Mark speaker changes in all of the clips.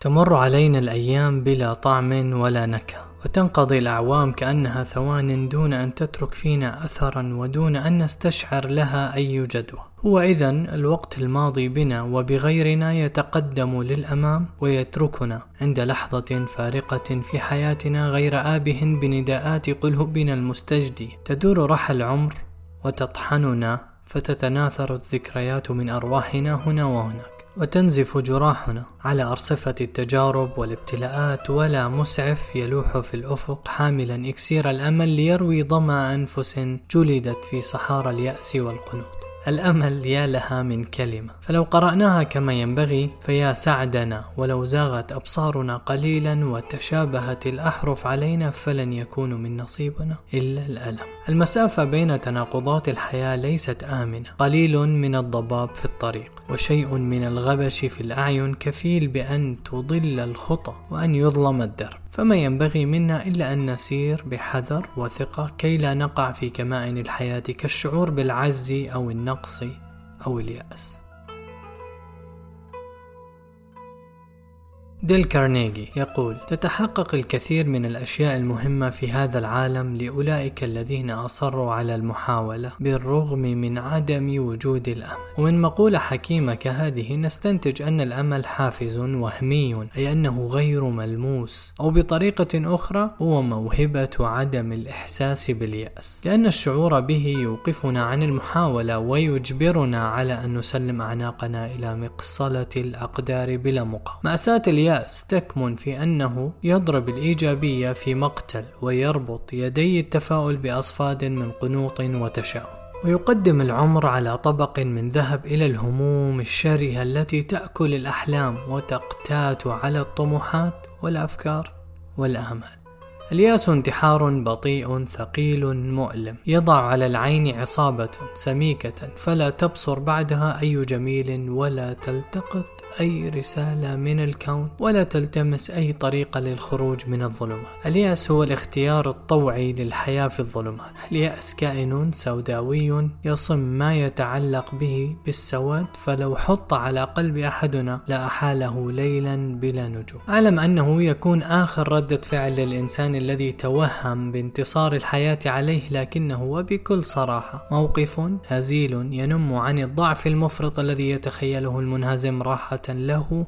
Speaker 1: تمر علينا الأيام بلا طعم ولا نكهة وتنقضي الأعوام كأنها ثوان دون أن تترك فينا أثرا ودون أن نستشعر لها أي جدوى. هو إذا الوقت الماضي بنا وبغيرنا يتقدم للأمام ويتركنا عند لحظة فارقة في حياتنا غير آبه بنداءات قلوبنا المستجدي. تدور رحى العمر وتطحننا فتتناثر الذكريات من أرواحنا هنا وهناك. وتنزف جراحنا على أرصفة التجارب والابتلاءات ولا مسعف يلوح في الأفق حاملا إكسير الأمل ليروي ظما أنفس جلدت في صحارى اليأس والقنوط. الأمل يا لها من كلمة. فلو قرأناها كما ينبغي فيا سعدنا. ولو زاغت أبصارنا قليلا وتشابهت الأحرف علينا فلن يكون من نصيبنا إلا الألم. المسافة بين تناقضات الحياة ليست آمنة. قليل من الضباب في الطريق وشيء من الغبش في الأعين كفيل بأن تضل الخطى وأن يظلم الدرب. فما ينبغي منا إلا أن نسير بحذر وثقة كي لا نقع في كمائن الحياة كالشعور بالعجز أو النقص أو اليأس. ديل كارنيجي يقول تتحقق الكثير من الأشياء المهمة في هذا العالم لأولئك الذين أصروا على المحاولة بالرغم من عدم وجود الأمل. ومن مقولة حكيمة كهذه نستنتج أن الأمل حافز وهمي أي أنه غير ملموس أو بطريقة أخرى هو موهبة عدم الإحساس باليأس. لأن الشعور به يوقفنا عن المحاولة ويجبرنا على أن نسلم أعناقنا إلى مقصلة الأقدار بلا مقاومة مأساة اليأس اليأس تكمن في أنه يضرب الإيجابية في مقتل ويربط يدي التفاؤل بأصفاد من قنوط وتشاؤم. ويقدم العمر على طبق من ذهب إلى الهموم الشرهة التي تأكل الأحلام وتقتات على الطموحات والأفكار والآمال الياس انتحار بطيء ثقيل مؤلم. يضع على العين عصابة سميكة فلا تبصر بعدها أي جميل ولا تلتقط. أي رسالة من الكون ولا تلتمس أي طريقة للخروج من الظلمات. اليأس هو الاختيار الطوعي للحياة في الظلمات. اليأس كائن سوداوي يصم ما يتعلق به بالسواد فلو حط على قلب أحدنا لأحاله ليلا بلا نجوم. أعلم أنه يكون آخر ردة فعل للإنسان الذي توهم بانتصار الحياة عليه لكنه وبكل صراحة موقف هزيل ينم عن الضعف المفرط الذي يتخيله المنهزم راحة له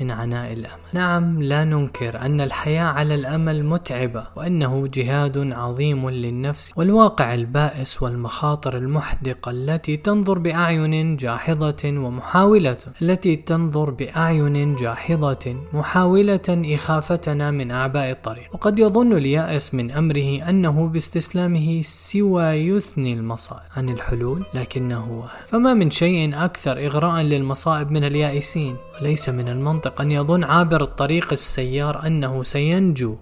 Speaker 1: من عناء الأمل. نعم لا ننكر أن الحياة على الأمل متعبة وأنه جهاد عظيم للنفس والواقع البائس والمخاطر المحدقة التي تنظر بأعين جاحظة ومحاولة التي تنظر بأعين جاحظة محاولة إخافتنا من أعباء الطريق. وقد يظن اليائس من أمره أنه باستسلامه سوى يثني المصائب عن الحلول لكنه فما من شيء أكثر إغراء للمصائب من اليائسين وليس من المنطق المنطق أن يظن عابر الطريق السيار أنه سينجو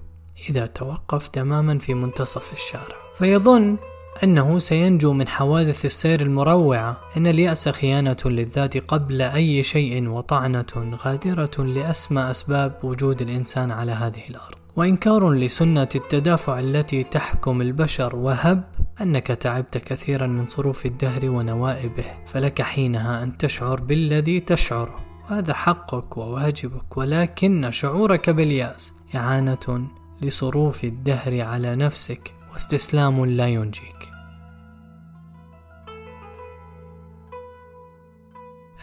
Speaker 1: إذا توقف تماما في منتصف الشارع. فيظن أنه سينجو من حوادث السير المروعة إن اليأس خيانة للذات قبل أي شيء وطعنة غادرة لأسمى أسباب وجود الإنسان على هذه الأرض. وإنكار لسنة التدافع التي تحكم البشر وهب أنك تعبت كثيرا من صروف الدهر ونوائبه فلك حينها أن تشعر بالذي تشعره وهذا حقك وواجبك ولكن شعورك باليأس إعانة لصروف الدهر على نفسك واستسلام لا ينجيك.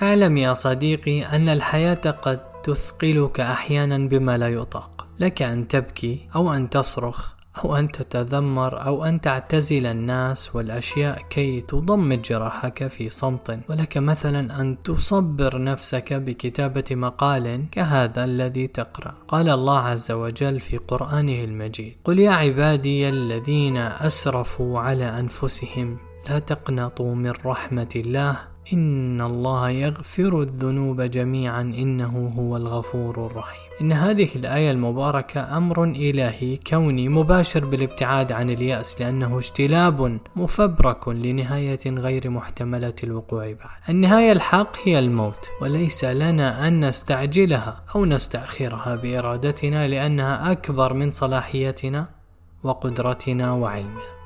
Speaker 1: أعلم يا صديقي أن الحياة قد تثقلك أحيانا بما لا يطاق لك أن تبكي أو أن تصرخ أو أن تتذمر أو أن تعتزل الناس والأشياء كي تضمد جراحك في صمت. ولك مثلا أن تصبر نفسك بكتابة مقال كهذا الذي تقرأ. قال الله عز وجل في قرآنه المجيد قل يا عبادي الذين أسرفوا على أنفسهم لا تقنطوا من رحمة الله إن الله يغفر الذنوب جميعا إنه هو الغفور الرحيم إن هذه الآية المباركة أمر إلهي كوني مباشر بالابتعاد عن اليأس لأنه اجتلاب مفبرك لنهاية غير محتملة الوقوع بعد. النهاية الحق هي الموت، وليس لنا أن نستعجلها أو نستأخرها بإرادتنا لأنها أكبر من صلاحيتنا وقدرتنا وعلمنا.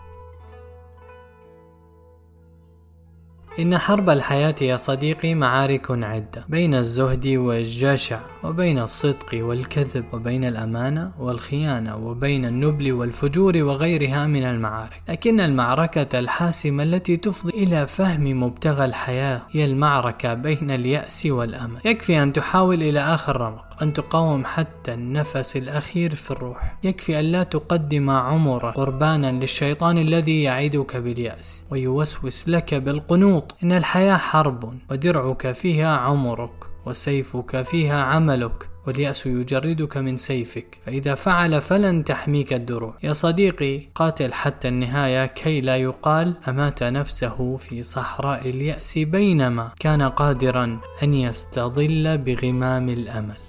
Speaker 1: إن حرب الحياة يا صديقي معارك عدة بين الزهد والجشع وبين الصدق والكذب وبين الأمانة والخيانة وبين النبل والفجور وغيرها من المعارك. لكن المعركة الحاسمة التي تفضي إلى فهم مبتغى الحياة هي المعركة بين اليأس والأمل. يكفي أن تحاول إلى آخر رمق أن تقاوم حتى النفس الأخير في الروح. يكفي أن لا تقدم عمرك قربانا للشيطان الذي يعدك باليأس ويوسوس لك بالقنوط. إن الحياة حرب ودرعك فيها عمرك وسيفك فيها عملك واليأس يجردك من سيفك. فإذا فعل فلن تحميك الدروع. يا صديقي قاتل حتى النهاية كي لا يقال أمات نفسه في صحراء اليأس بينما كان قادرا أن يستظل بغمام الأمل.